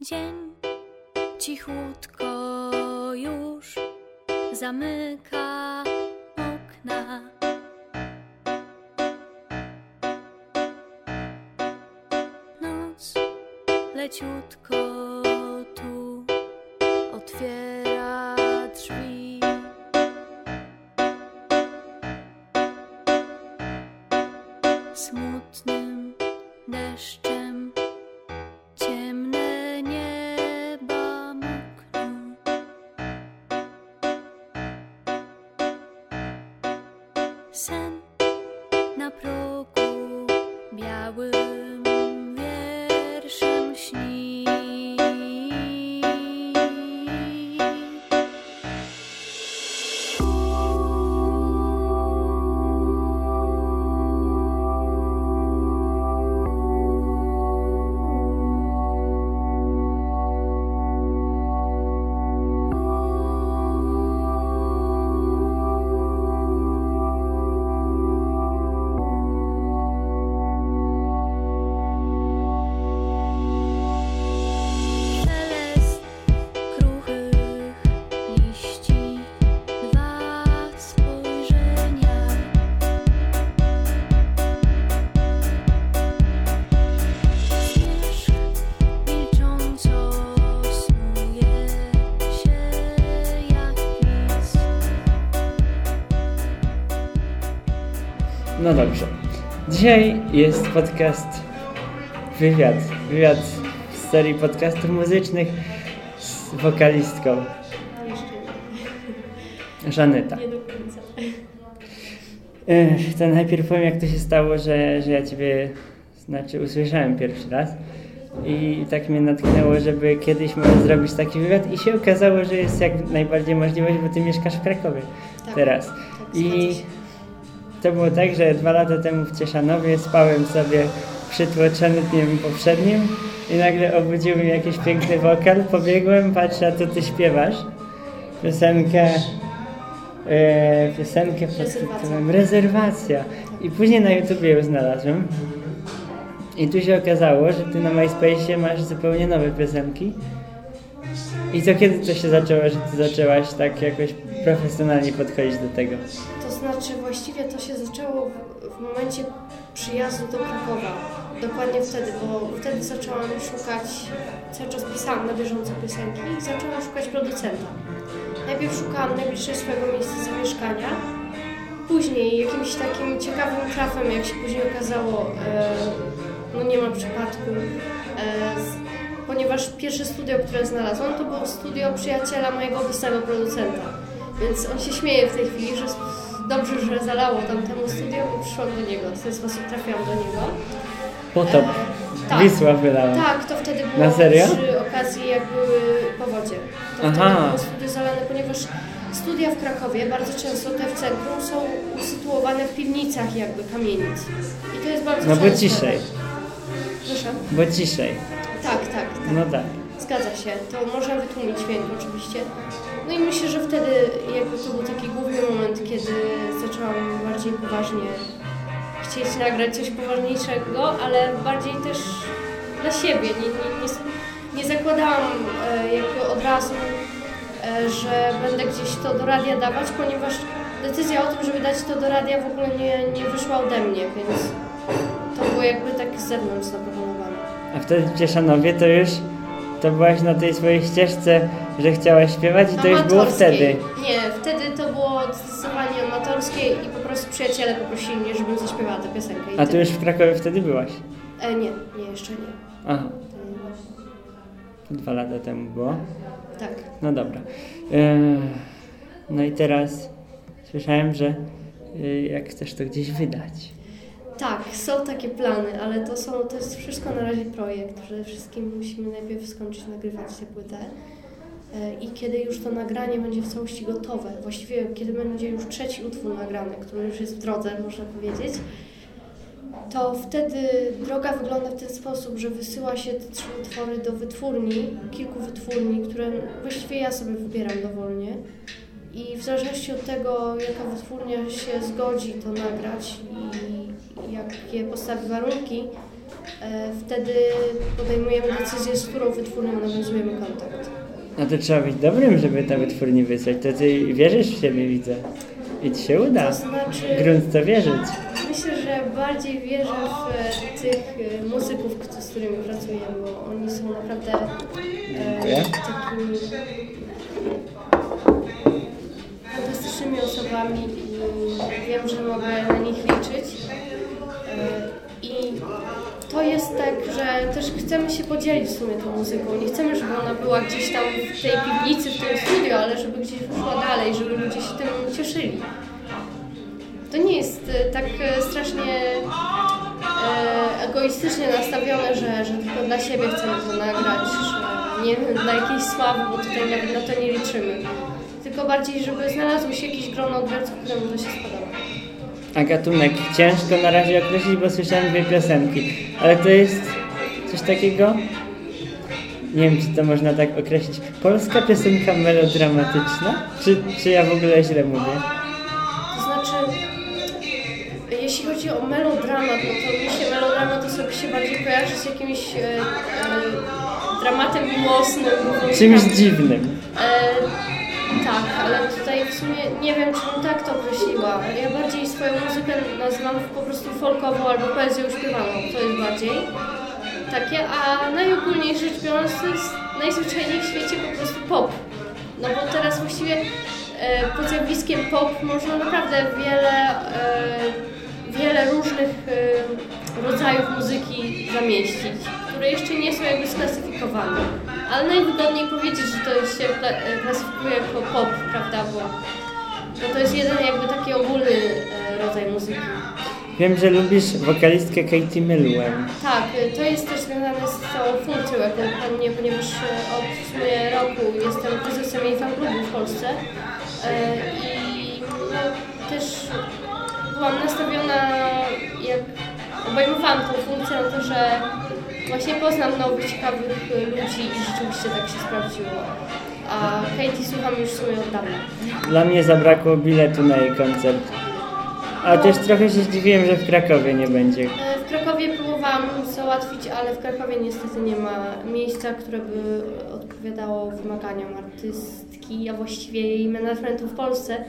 Dzień cichutko już zamyka okna. Noc leciutko Dzisiaj jest podcast wywiad. Wywiad z serii podcastów muzycznych z wokalistką Żaneta. Nie do końca. Ech, To najpierw powiem, jak to się stało, że, że ja Ciebie, znaczy usłyszałem pierwszy raz i tak mnie natknęło, żeby kiedyś może zrobić taki wywiad i się okazało, że jest jak najbardziej możliwość, bo Ty mieszkasz w Krakowie Tak, teraz. tak, I. to było tak, że dwa lata temu w Cieszanowie spałem sobie przytłoczony dniem poprzednim i nagle obudził mnie jakiś piękny wokal, pobiegłem, patrzę, a to Ty śpiewasz piosenkę e, piosenkę pod tytułem Rezerwacja. I później na YouTubie ją znalazłem. I tu się okazało, że ty na MySpace masz zupełnie nowe piosenki. I to kiedy to się zaczęło, że ty zaczęłaś tak jakoś profesjonalnie podchodzić do tego? Znaczy właściwie to się zaczęło w, w momencie przyjazdu do Krakowa. Dokładnie wtedy, bo wtedy zaczęłam szukać, cały czas pisałam na bieżąco piosenki i zaczęłam szukać producenta. Najpierw szukałam najbliższej swojego miejsca zamieszkania. Później jakimś takim ciekawym trafem, jak się później okazało, e, no nie ma przypadku, e, ponieważ pierwsze studio, które znalazłam, to było studio przyjaciela mojego obecnego producenta. Więc on się śmieje w tej chwili, że dobrze, że zalało tamtemu studio, bo przyszłam do niego. W ten sposób trafiłam do niego. Potop. E, tak. Wisła wylała. Tak, to wtedy było Na serio? przy okazji jak były powodzie. To Aha. wtedy było studio zalane, ponieważ studia w Krakowie bardzo często te w centrum są usytuowane w piwnicach jakby kamienic. I to jest bardzo No bo często. ciszej. Proszę? Bo ciszej. Tak, tak, tak. No tak. Zgadza się, to można wytłumić dźwięk oczywiście. No i myślę, że wtedy jakby to był taki główny moment, kiedy zaczęłam bardziej poważnie chcieć nagrać coś poważniejszego, ale bardziej też dla siebie. Nie, nie, nie, nie zakładałam e, jakby od razu, e, że będę gdzieś to do radia dawać, ponieważ decyzja o tym, żeby dać to do radia w ogóle nie, nie wyszła ode mnie, więc to było jakby tak z zewnątrz zaproponowane. A wtedy w Cieszanowie to już to byłaś na tej swojej ścieżce, że chciałaś śpiewać i to już było wtedy. Nie, wtedy to było zdecydowanie amatorskie i po prostu przyjaciele poprosili mnie, żebym zaśpiewała tę piosenkę. I A tyle. już w Krakowie wtedy byłaś. E, nie, nie, jeszcze nie. Aha, było. dwa lata temu było. Tak. No dobra. Eee, No i teraz słyszałem, że y, jak chcesz to gdzieś wydać. Tak, są takie plany, ale to, są, to jest wszystko na razie projekt. Przede wszystkim musimy najpierw skończyć nagrywać tę płytę. E, I kiedy już to nagranie będzie w całości gotowe, właściwie kiedy będzie już trzeci utwór nagrany, który już jest w drodze, można powiedzieć, to wtedy droga wygląda w ten sposób, że wysyła się te trzy utwory do wytwórni, kilku wytwórni, które właściwie ja sobie wybieram dowolnie. I w zależności od tego, jaka wytwórnia się zgodzi to nagrać i jakie postawi warunki, e, wtedy podejmujemy decyzję, z którą wytwórnią nawiązujemy kontakt. No to trzeba być dobrym, żeby ta wytwórni wysłać. To ty wierzysz w siebie, widzę. I ci się uda. To znaczy, Grunt to wierzyć. myślę, że bardziej wierzę w e, tych e, muzyków, z którymi pracuję, bo oni są naprawdę Dziękuję. e, takimi fantastycznymi osobami i wiem, że mogę na nich liczyć. To jest tak, że też chcemy się podzielić w sumie tą muzyką. Nie chcemy, żeby ona była gdzieś tam w tej piwnicy, w tym studio, ale żeby gdzieś wyszła dalej, żeby ludzie się tym cieszyli. To nie jest e, tak e, strasznie e, egoistycznie nastawione, że, że tylko dla siebie chcemy to nagrać, że nie dla jakiejś sławy, bo tutaj nawet na to nie liczymy. Tylko bardziej, żeby znalazło się jakieś grono odbiorców, któremu to się spodoba. A gatunek ciężko na razie określić, bo słyszałem dwie piosenki. Ale to jest coś takiego? Nie wiem, czy to można tak określić. Polska piosenka melodramatyczna? Czy, czy ja w ogóle źle mówię? To znaczy, jeśli chodzi o melodramat, no to mi się melodramat to sobie się bardziej kojarzy z jakimś e, e, dramatem miłosnym. Czymś tak. dziwnym. E, tak, ale tutaj w sumie nie wiem, czy bym tak to określiła. Ja bardziej swoją muzykę nazywam po prostu folkową albo poezją śpiewaną. To jest bardziej takie, a najogólniej rzecz biorąc to jest najzwyczajniej w świecie po prostu pop. No bo teraz właściwie e, pod zjawiskiem pop można naprawdę wiele, e, wiele różnych e, rodzajów muzyki zamieścić, które jeszcze nie są jakby sklasyfikowane. Ale najwygodniej powiedzieć, że to się e, klasyfikuje jako pop, prawda, bo, to jest jeden jakby taki ogólny e, rodzaj muzyki. Wiem, że lubisz wokalistkę Katie Milłem. Tak, y, to jest też związane z całą funkcją, jaką pełnię, ponieważ y, od w sumie roku jestem prezesem jej fanklubu w Polsce E, i no, też byłam nastawiona, jak obejmowałam tą funkcję na to, że właśnie poznam nowych, ciekawych ludzi i rzeczywiście tak się sprawdziło. A Katie słucham już w sumie od dawna. Dla mnie zabrakło biletu na jej koncert. A też trochę się zdziwiłem, że w Krakowie nie będzie. E, W Krakowie próbowałam załatwić, ale w Krakowie niestety nie ma miejsca, które by odpowiadało wymaganiom artystki, a właściwie jej managementu w Polsce,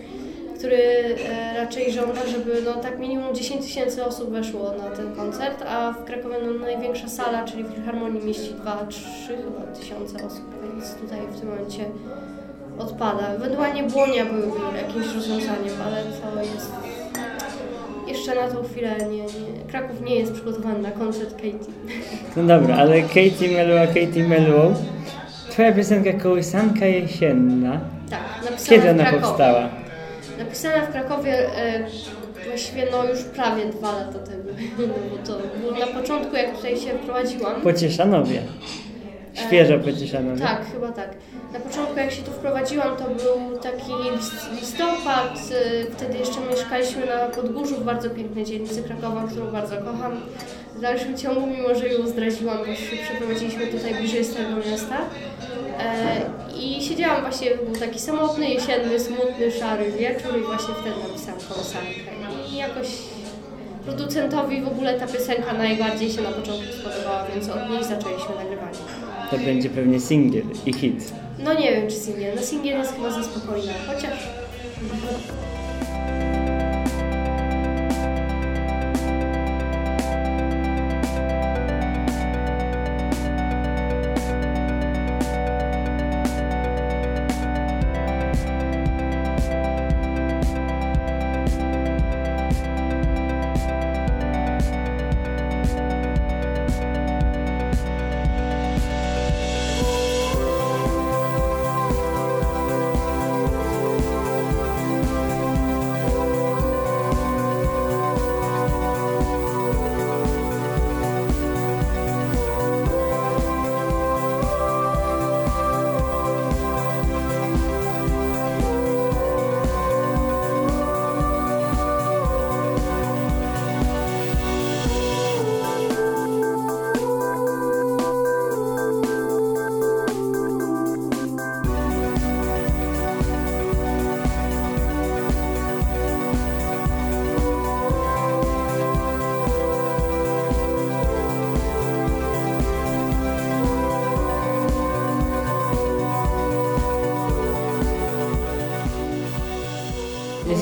który e, raczej żąda, żeby no, tak minimum 10 tysięcy osób weszło na ten koncert, a w Krakowie no, największa sala, czyli w Filharmonii mieści 2-3 chyba tysiące osób, więc tutaj w tym momencie odpada. Ewentualnie Błonia byłyby jakimś rozwiązaniem, ale to jest jeszcze na tą chwilę nie, nie, Kraków nie jest przygotowany na koncert Katie. No dobra, ale Katie Melua, Katie Meluą. Twoja piosenka Kołysanka Jesienna. Tak, napisana Kiedy ona powstała? Napisana w Krakowie e, właściwie no już prawie dwa lata temu. No, bo to było na początku, jak tutaj się wprowadziłam. Po Cieszanowie. Świeżo po Cieszanowie. Tak, chyba tak. Na początku jak się tu wprowadziłam, to był taki list- listopad, y, wtedy jeszcze mieszkaliśmy na Podgórzu w bardzo pięknej dzielnicy Krakowa, którą bardzo kocham. W dalszym ciągu, mimo że ją zdradziłam, bo się przeprowadziliśmy tutaj bliżej Starego Miasta. E, I siedziałam właśnie, był taki samotny, jesienny, smutny, szary wieczór i właśnie wtedy napisałam kołysankę. I jakoś producentowi w ogóle ta piosenka najbardziej się na początku spodobała, więc od niej zaczęliśmy nagrywanie. To będzie pewnie singiel i hit. No nie wiem, czy singiel. No singiel jest chyba za spokojna, chociaż...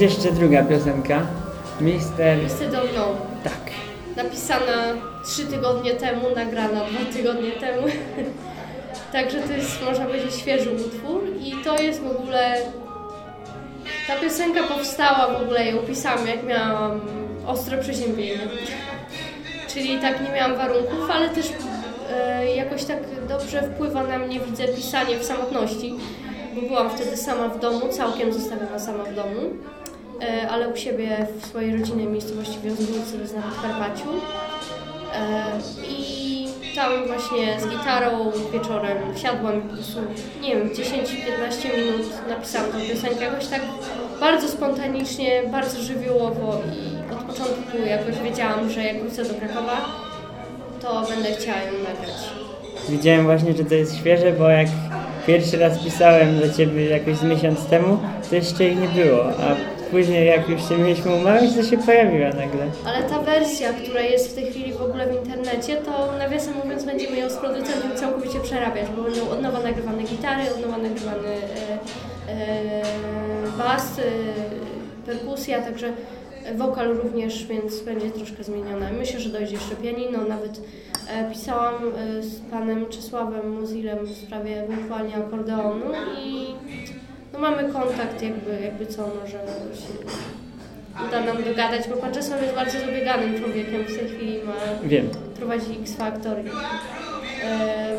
jeszcze druga piosenka. Mister... Listy do mną. Tak. Napisana trzy tygodnie temu, nagrana dwa tygodnie temu. Także to jest, można powiedzieć, świeży utwór i to jest w ogóle... Ta piosenka powstała w ogóle, ją pisałam jak miałam ostre przeziębienie. Czyli tak nie miałam warunków, ale też e, jakoś tak dobrze wpływa na mnie, widzę, pisanie w samotności, bo byłam wtedy sama w domu, całkiem zostawiona sama w domu, ale u siebie w swojej rodzinnej miejscowości jest na Podkarpaciu. E, I tam właśnie z gitarą wieczorem wsiadłam po prostu, nie wiem, 10-15 minut napisałam tę piosenkę jakoś tak bardzo spontanicznie, bardzo żywiołowo i od początku jakoś wiedziałam, że jak wrócę do Krakowa, to będę chciała ją nagrać. Widziałem właśnie, że to jest świeże, bo jak pierwszy raz pisałem do ciebie jakoś z miesiąc temu, to jeszcze jej nie było, a później jak już się mieliśmy umawiać, to się pojawiła nagle. Ale ta wersja, która jest w tej chwili w ogóle w internecie, to nawiasem mówiąc będziemy ją z producentem całkowicie przerabiać, bo będą od nowa nagrywane gitary, od nowa nagrywany e, e, bas, e, perkusja, także wokal również, więc będzie troszkę zmieniona. Myślę, że dojdzie jeszcze pianino, nawet e, pisałam e, z panem Czesławem Muzilem w sprawie ewentualnie akordeonu i no mamy kontakt jakby, jakby co, może się uda nam dogadać, bo pan Czesław jest bardzo zabieganym człowiekiem, w tej chwili ma, Wiem. prowadzi X-Factor i e,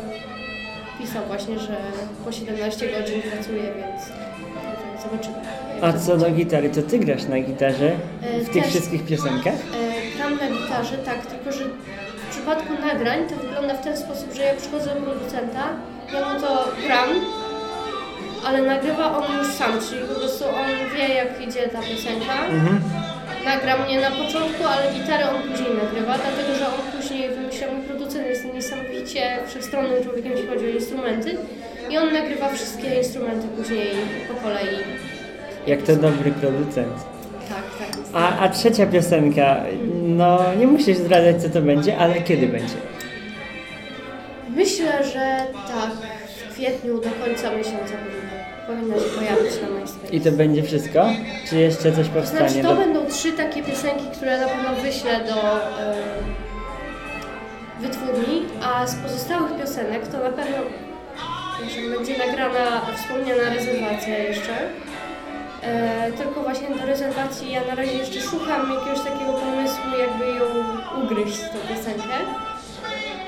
pisał właśnie, że po 17 godzin pracuje, więc zobaczymy. A co do gitary, to ty grasz na gitarze E, w tych też. wszystkich piosenkach? E, gram na gitarze, tak, tylko że w przypadku nagrań to wygląda w ten sposób, że ja przychodzę do producenta, ja mu to gram, ale nagrywa on już sam, czyli po prostu on wie jak idzie ta piosenka. Mhm. Nagra mnie na początku, ale gitarę on później nagrywa, dlatego że on później wymyśla, mój producent jest niesamowicie wszechstronnym człowiekiem, jeśli chodzi o instrumenty i on nagrywa wszystkie instrumenty później po kolei. Jak to dobry producent. Tak, tak. A, a trzecia piosenka, no nie musisz zdradzać co to będzie, ale kiedy będzie? Myślę, że tak, w kwietniu do końca miesiąca powinna się pojawić na. I to będzie wszystko? Czy jeszcze coś To powstanie? znaczy, to do- będą trzy takie piosenki, które na pewno wyślę do e, wytwórni, a z pozostałych piosenek to na pewno że będzie nagrana wspomniana rezerwacja jeszcze. E, tylko właśnie do rezerwacji ja na razie jeszcze szukam jakiegoś takiego pomysłu, jakby ją ugryźć tą piosenkę.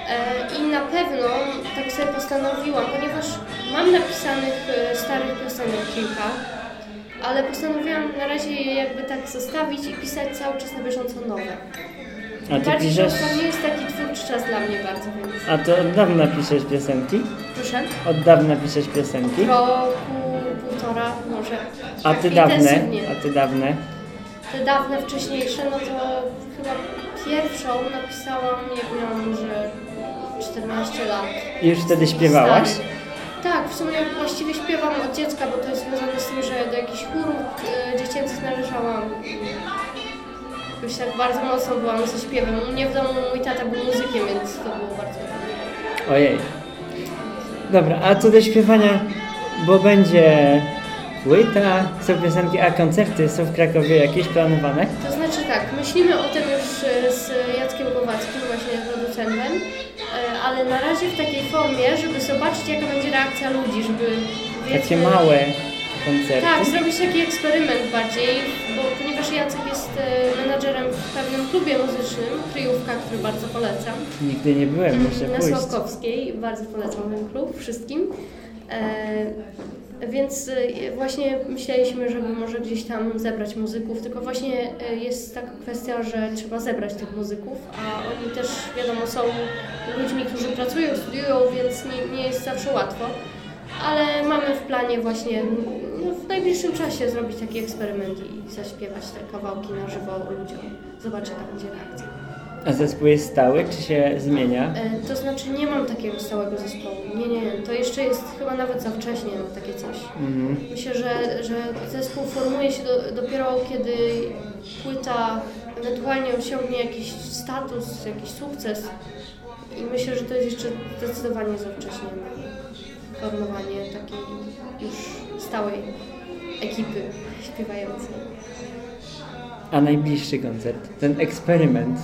E, I na pewno tak sobie postanowiłam, ponieważ mam napisanych e, starych piosenek kilka, ale postanowiłam na razie je jakby tak zostawić i pisać cały czas na bieżąco nowe. A ty Bardziej, że piszesz, to nie jest taki twórczy czas dla mnie bardzo, więc a to od dawna piszesz piosenki? proszę. Od dawna piszesz piosenki? Roku, półtora może. A Tak ty dawne? A ty dawne? Te dawne, wcześniejsze, no to chyba pierwszą napisałam jak miałam może 14 lat. I już wtedy śpiewałaś? Stary. Tak, w sumie właściwie śpiewam od dziecka, bo to jest związane z tym, że do jakichś chórów e, dziecięcych należałam. Jakoś tak bardzo mocno byłam ze śpiewem. U mnie w domu mój tata był muzykiem, więc to było bardzo. Ojej. Dobra, a co do śpiewania, bo będzie płyta, są piosenki, a koncerty są w Krakowie jakieś planowane? To znaczy tak, myślimy o tym już e, z Jackiem Głowackim, właśnie producentem, ale na razie w takiej formie, żeby zobaczyć jaka będzie reakcja ludzi, żeby... Takie powiedzmy- małe koncerty? Tak, zrobić taki eksperyment bardziej, bo ponieważ Jacek jest e, menadżerem w pewnym klubie muzycznym, Kryjówka, który bardzo polecam, Nigdy nie byłem, muszę na pójść. Sławkowskiej, bardzo polecam ten klub wszystkim. Więc e, właśnie myśleliśmy, żeby może gdzieś tam zebrać muzyków, tylko właśnie e, jest taka kwestia, że trzeba zebrać tych muzyków, a oni też wiadomo są ludźmi, którzy pracują, studiują, więc nie, nie jest zawsze łatwo. Ale mamy w planie właśnie no, w najbliższym czasie zrobić taki eksperyment i zaśpiewać te kawałki na żywo ludziom. Zobaczę, jaka będzie reakcja. A zespół jest stały, czy się zmienia? E, To znaczy nie mam takiego stałego zespołu. Nie, nie, to jeszcze jest chyba nawet za wcześnie na takie coś. Mhm. Myślę, że, że zespół formuje się do, dopiero kiedy płyta ewentualnie osiągnie jakiś status, jakiś sukces. I myślę, że to jest jeszcze zdecydowanie za wcześnie na formowanie takiej już stałej ekipy śpiewającej. A najbliższy koncert, ten eksperyment.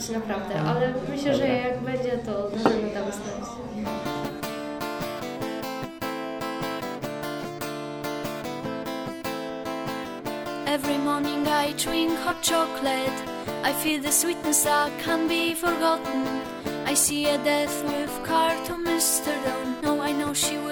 To trudno mi powiedzieć, naprawdę, ale myślę, że jak będzie, to na pewno damy znać. Every morning I drink hot chocolate. I feel the sweetness that can't be forgotten. I see a death with car to Mr. Don. No, I know she will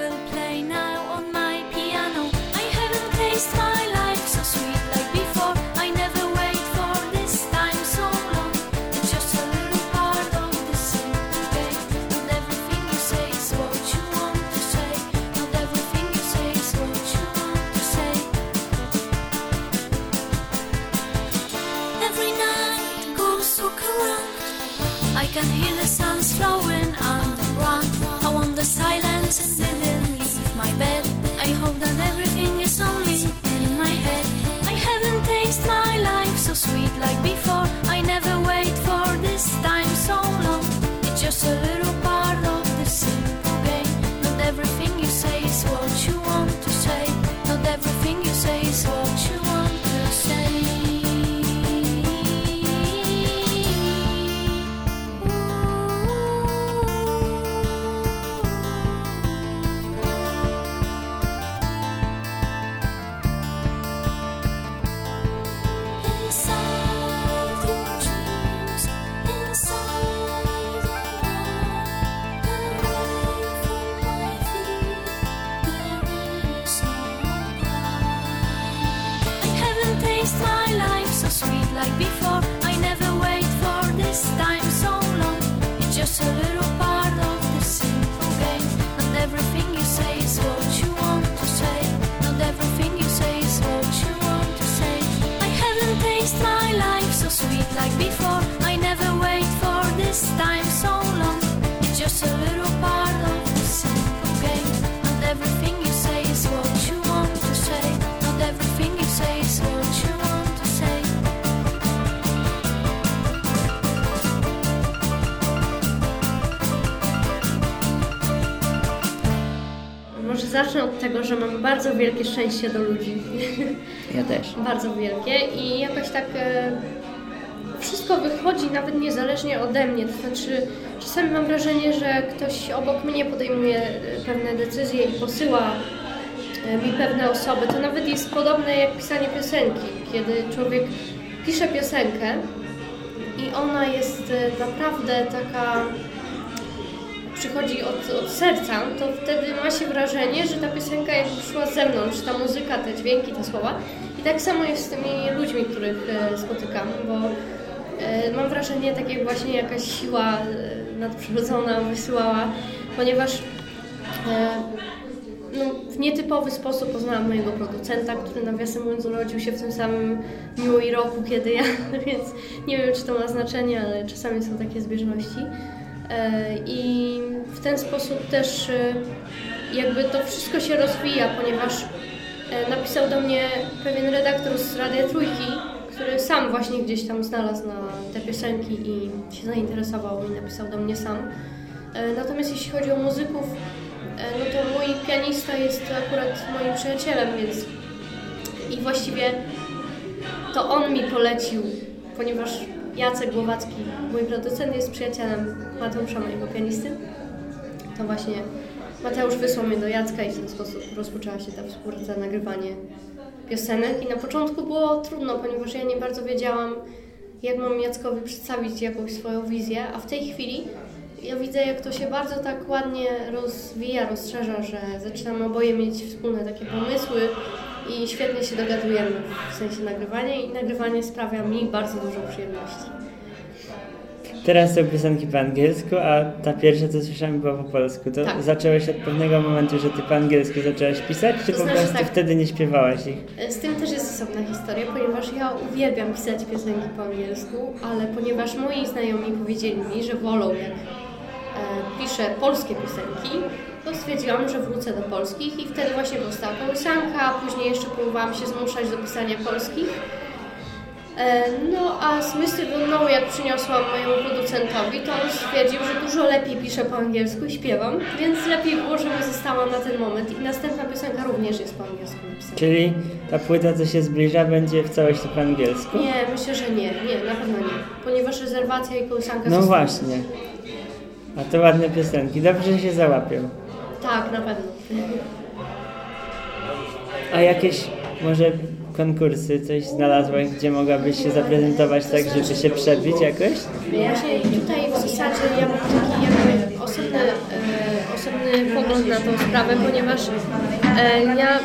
can hear the sounds flowing underground. I want the silence and didn't leave my bed. I hope that everything is only in my head. I haven't tasted my life so sweet like before. I never wait for this time so long. It's just a little part of the simple game. Not everything you say is what you want to say. Not everything you say is what you like before. I never wait for this time so long. It's just a little part of the simple game. Not everything you say is what you want to say. Not everything you say is what you want to say. Może zacznę od tego, że mam bardzo wielkie szczęście do ludzi. Ja też. bardzo wielkie i jakoś tak e, wszystko wychodzi nawet niezależnie ode mnie. To znaczy, czasami mam wrażenie, że ktoś obok mnie podejmuje e, pewne decyzje i posyła e, mi pewne osoby. To nawet jest podobne jak pisanie piosenki, kiedy człowiek pisze piosenkę i ona jest e, naprawdę taka przychodzi od, od serca, to wtedy ma się wrażenie, że ta piosenka jakby przyszła z zewnątrz, ta muzyka, te dźwięki, te słowa. I tak samo jest z tymi ludźmi, których spotykam, bo mam wrażenie, tak jak właśnie jakaś siła e, nadprzyrodzona wysyłała, ponieważ e, no, w nietypowy sposób poznałam mojego producenta, który nawiasem mówiąc urodził się w tym samym dniu i roku, kiedy ja, więc nie wiem, czy to ma znaczenie, ale czasami są takie zbieżności. E, I w ten sposób też e, jakby to wszystko się rozwija, ponieważ e, napisał do mnie pewien redaktor z Radia Trójki, który sam właśnie gdzieś tam znalazł na te piosenki i się zainteresował i napisał do mnie sam. E, Natomiast jeśli chodzi o muzyków, e, no to mój pianista jest akurat moim przyjacielem, więc i właściwie to on mi polecił, ponieważ Jacek Głowacki, mój producent, jest przyjacielem Mateusza, mojego pianisty. To właśnie Mateusz wysłał mnie do Jacka i w ten sposób rozpoczęła się ta współpraca, nagrywanie piosenek. I na początku było trudno, ponieważ ja nie bardzo wiedziałam, jak mam Jackowi przedstawić jakąś swoją wizję, a w tej chwili ja widzę, jak to się bardzo tak ładnie rozwija, rozszerza, że zaczynamy oboje mieć wspólne takie pomysły i świetnie się dogadujemy w sensie nagrywania i nagrywanie sprawia mi bardzo dużo przyjemności. Teraz są piosenki po angielsku, a ta pierwsza, co słyszałem, była po polsku. To Tak. zacząłeś od pewnego momentu, że ty po angielsku zaczęłaś pisać, czy To po znaczy prostu tak. wtedy nie śpiewałaś ich? Z tym też jest osobna historia, ponieważ ja uwielbiam pisać piosenki po angielsku, ale ponieważ moi znajomi powiedzieli mi, że wolą jak e, piszę polskie piosenki, to stwierdziłam, że wrócę do polskich i wtedy właśnie powstała kołysanka, a później jeszcze próbowałam się zmuszać do pisania polskich. E, No a z. Don't Know, jak przyniosłam mojemu producentowi, to on stwierdził, że dużo lepiej piszę po angielsku i śpiewam, więc lepiej było, żeby została na ten moment. I następna piosenka również jest po angielsku napisana. Czyli ta płyta, co się zbliża, będzie w całości po angielsku? Nie, myślę, że nie, nie, na pewno nie. Ponieważ rezerwacja i kołysanka No właśnie. A to ładne piosenki, dobrze się załapią. Tak, na pewno. A jakieś może konkursy, coś znalazłaś, gdzie mogłabyś się zaprezentować tak, żeby się przebić jakoś? Właśnie tutaj w zasadzie ja mam taki jakby osobny, e, osobny pogląd na tą sprawę, ponieważ e, ja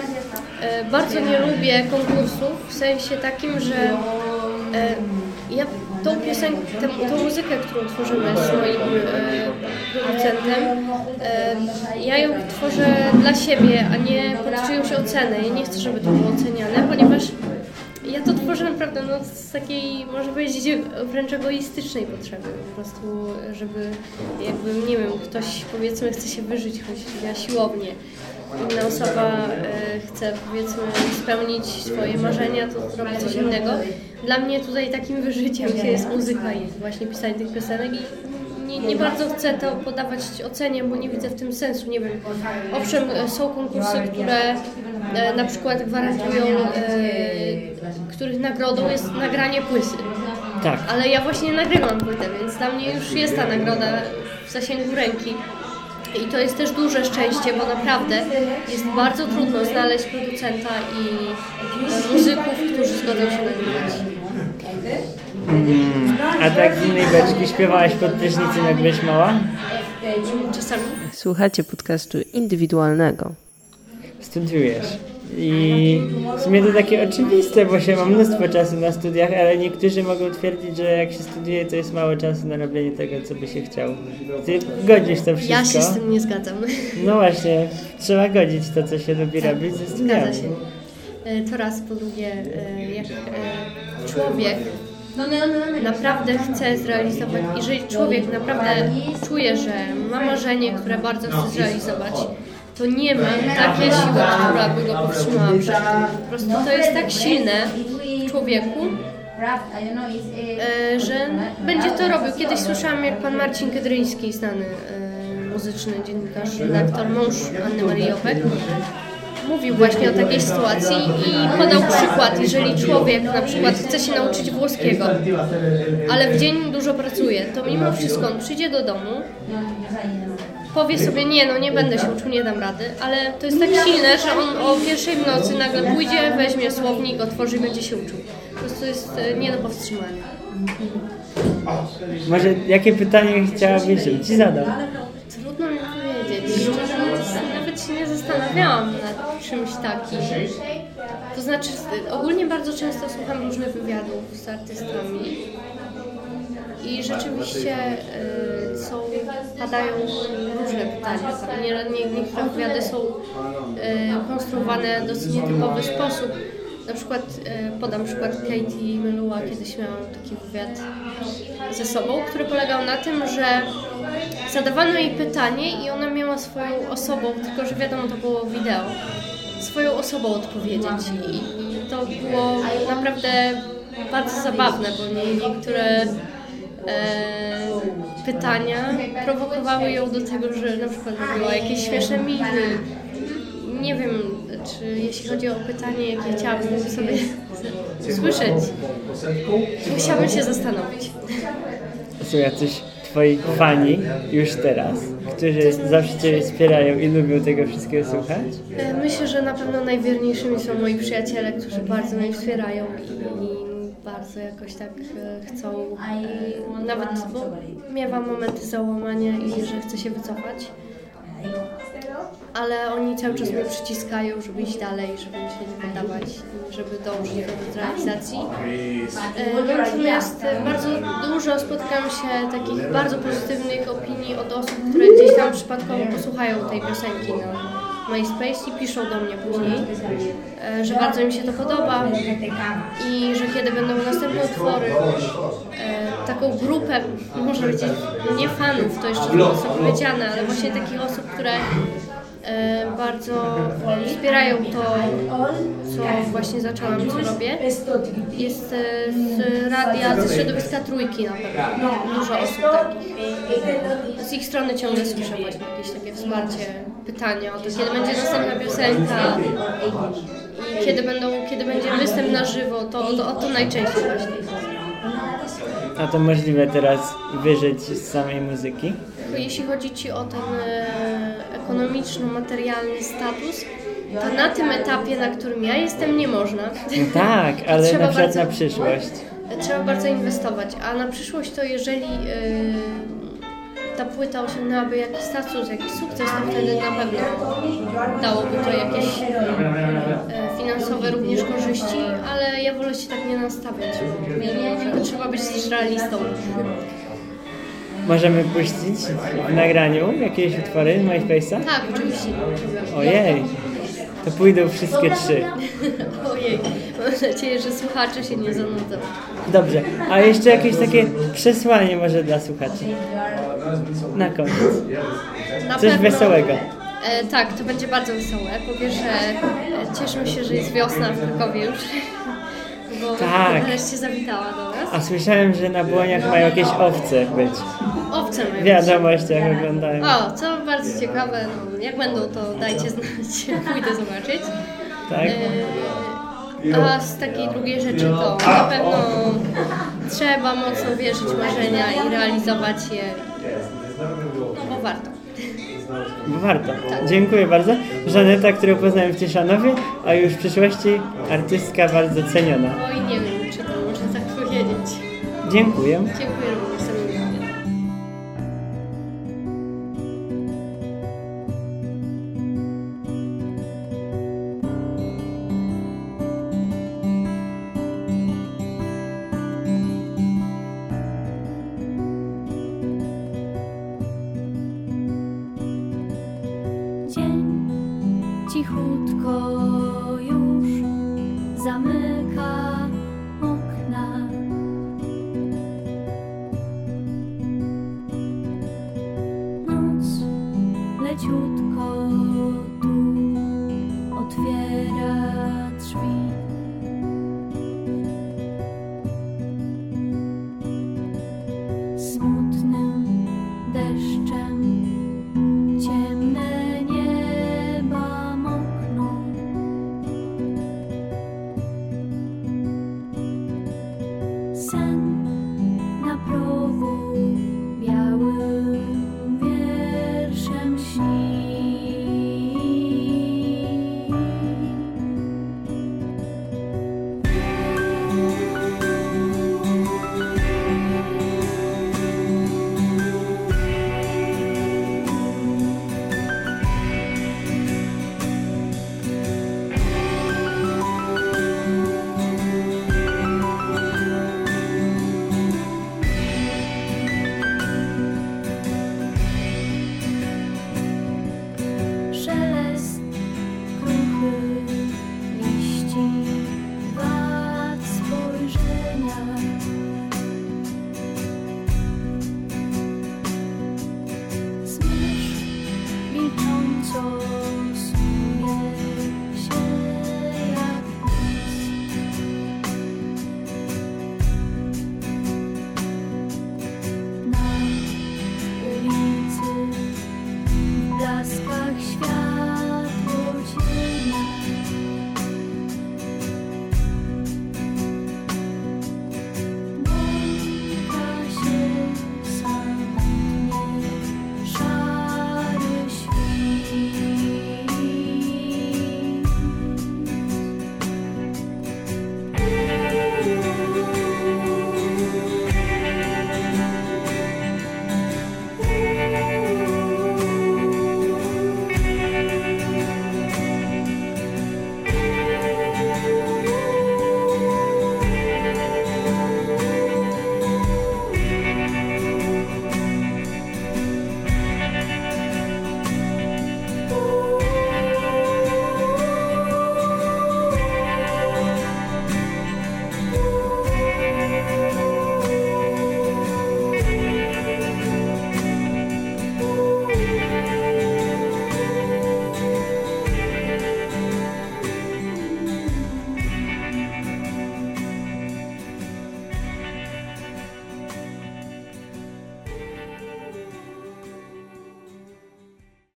e, bardzo nie lubię konkursów w sensie takim, że ja tą piosenkę, tą muzykę, którą tworzymy z moim e, producentem, e, ja ją tworzę dla siebie, a nie pod czyjąś ocenę. Ja nie chcę, żeby to było oceniane, ponieważ ja to tworzę naprawdę no, z takiej, można powiedzieć, wręcz egoistycznej potrzeby. Po prostu, żeby jakby, nie wiem, ktoś powiedzmy chce się wyżyć, choć na siłownię. Inna osoba e, chce powiedzmy spełnić swoje marzenia, to robi coś innego. Dla mnie tutaj takim wyżyciem jest muzyka i właśnie pisanie tych piosenek i nie, nie bardzo chcę to podawać ocenie, bo nie widzę w tym sensu. Nie wiem. Owszem, są konkursy, które e, na przykład gwarantują, e, których nagrodą jest nagranie płyty. Tak. Ale ja właśnie nagrywam płytę, więc dla mnie już jest ta nagroda w zasięgu ręki. I to jest też duże szczęście, bo naprawdę jest bardzo trudno znaleźć producenta i muzyków, którzy zgodzą się nagrywać. Mm. A tak z innej beczki śpiewałaś pod prysznicem, jak byłeś mała? Czasami Słuchacie podcastu indywidualnego. Studiujesz. I w sumie to takie oczywiste, bo się ma mnóstwo czasu na studiach, ale niektórzy mogą twierdzić, że jak się studiuje, to jest mało czasu na robienie tego, co by się chciał. Ty godzisz to wszystko. ja się z tym nie zgadzam. No właśnie, trzeba godzić to, co się lubi robić ze studiami. Zgadza się. E, To raz, po drugie, e, jak e, człowiek naprawdę chce zrealizować, jeżeli człowiek naprawdę czuje, że ma marzenie, które bardzo chce zrealizować, to nie ma takiej siły, która by go powstrzymała. Po prostu to jest tak silne w człowieku, e, że będzie to robił. Kiedyś słyszałam, jak pan Marcin Kedryński, znany e, muzyczny dziennikarz, redaktor, mąż Anny Marii mówił właśnie o takiej sytuacji i podał przykład, jeżeli człowiek na przykład chce się nauczyć włoskiego, ale w dzień dużo pracuje, to mimo wszystko on przyjdzie do domu, powie sobie, nie no, nie będę się uczył, nie dam rady, ale to jest tak silne, że on o pierwszej w nocy nagle pójdzie, weźmie słownik, otworzy i będzie się uczył. Po prostu jest e, nie do powstrzymania. Może jakie pytanie chciałabyś, żebym ci zadał? Trudno mi powiedzieć. Szczerze mówiąc, nawet się nie zastanawiałam nad czymś takim. To znaczy, ogólnie bardzo często słucham różnych wywiadów z artystami i rzeczywiście y, są, padają różne pytania. Nie, nie, niektóre wywiady są y, konstruowane w dosyć nietypowy sposób. Na przykład, y, podam przykład Katie Melua, kiedyś miałam taki wywiad ze sobą, który polegał na tym, że zadawano jej pytanie i ona miała swoją osobą, tylko że wiadomo, to było wideo, swoją osobą odpowiedzieć. I, to było naprawdę bardzo zabawne, bo nie, niektóre e, pytania prowokowały ją do tego, że na przykład robiła jakieś śmieszne miny. Nie wiem, czy jeśli chodzi o pytanie, jakie chciałabym sobie usłyszeć, musiałabym się zastanowić. Są jacyś twoi fani już teraz, którzy zawsze cię wspierają i lubią tego wszystkiego słuchać? E, Myślę, że na pewno najwierniejszymi są moi przyjaciele, którzy bardzo mnie wspierają i, i bardzo jakoś tak e, chcą, e, nawet bo miewam momenty załamania i że chcę się wycofać. Ale oni cały czas mnie przyciskają, żeby iść dalej, żeby się nie poddawać, żeby dążyć do realizacji. E, Natomiast bardzo dużo spotkam się takich bardzo pozytywnych opinii od osób, które gdzieś tam przypadkowo posłuchają tej piosenki na MySpace i piszą do mnie później, e, że bardzo im się to podoba i że kiedy będą następne utwory, e, taką grupę, można powiedzieć, nie fanów, to jeszcze jest powiedziane, ale właśnie takich osób, które bardzo wspierają to, co właśnie zaczęłam, co robię. Jest e, z radia, ze środowiska Trójki na pewno, dużo osób takich. Z ich strony ciągle słyszę właśnie jakieś takie wsparcie, pytania o to, kiedy będzie następna piosenka i kiedy, będą, kiedy będzie występ na żywo, to, to to najczęściej właśnie. A to możliwe teraz wyżyć z samej muzyki? Jeśli chodzi Ci o ten e, ekonomiczno-materialny status, to na tym etapie, na którym ja jestem, nie można. No tak, ale Trzeba na przykład bardzo- na przyszłość. Trzeba bardzo inwestować, a na przyszłość to jeżeli e, ta płyta osiągnęłaby jakiś status, jakiś sukces, to wtedy na pewno dałoby to jakieś e, finansowe również korzyści, ale ja wolę się tak nie nastawiać, trzeba być też realistą. Możemy puścić w nagraniu jakieś utwory z MySpace'a? Tak, oczywiście. Ojej, to pójdą wszystkie trzy. Ojej, mam nadzieję, że słuchacze się nie zanudzą. Dobrze, a jeszcze jakieś takie przesłanie może dla słuchaczy? Na koniec. Na Coś wesołego. E, tak, to będzie bardzo wesołe. Po pierwsze, e, się, że jest wiosna w Krakowie już. Bo Tak. wreszcie zawitała do nas. A słyszałem, że na błoniach mają jakieś owce być. Owce W mają. wiadomościach oglądałem. O, co bardzo ciekawe, no, jak będą, to dajcie znać, pójdę zobaczyć. Tak? E, A z takiej drugiej rzeczy to na pewno trzeba mocno wierzyć w marzenia i realizować je. No bo warto. Warto. Dziękuję bardzo. Żaneta, którą poznałem w Cieszanowie, a już w przyszłości artystka bardzo ceniona. Oj, nie wiem, czy to można tak powiedzieć. Dziękuję. Dziękuję leciutko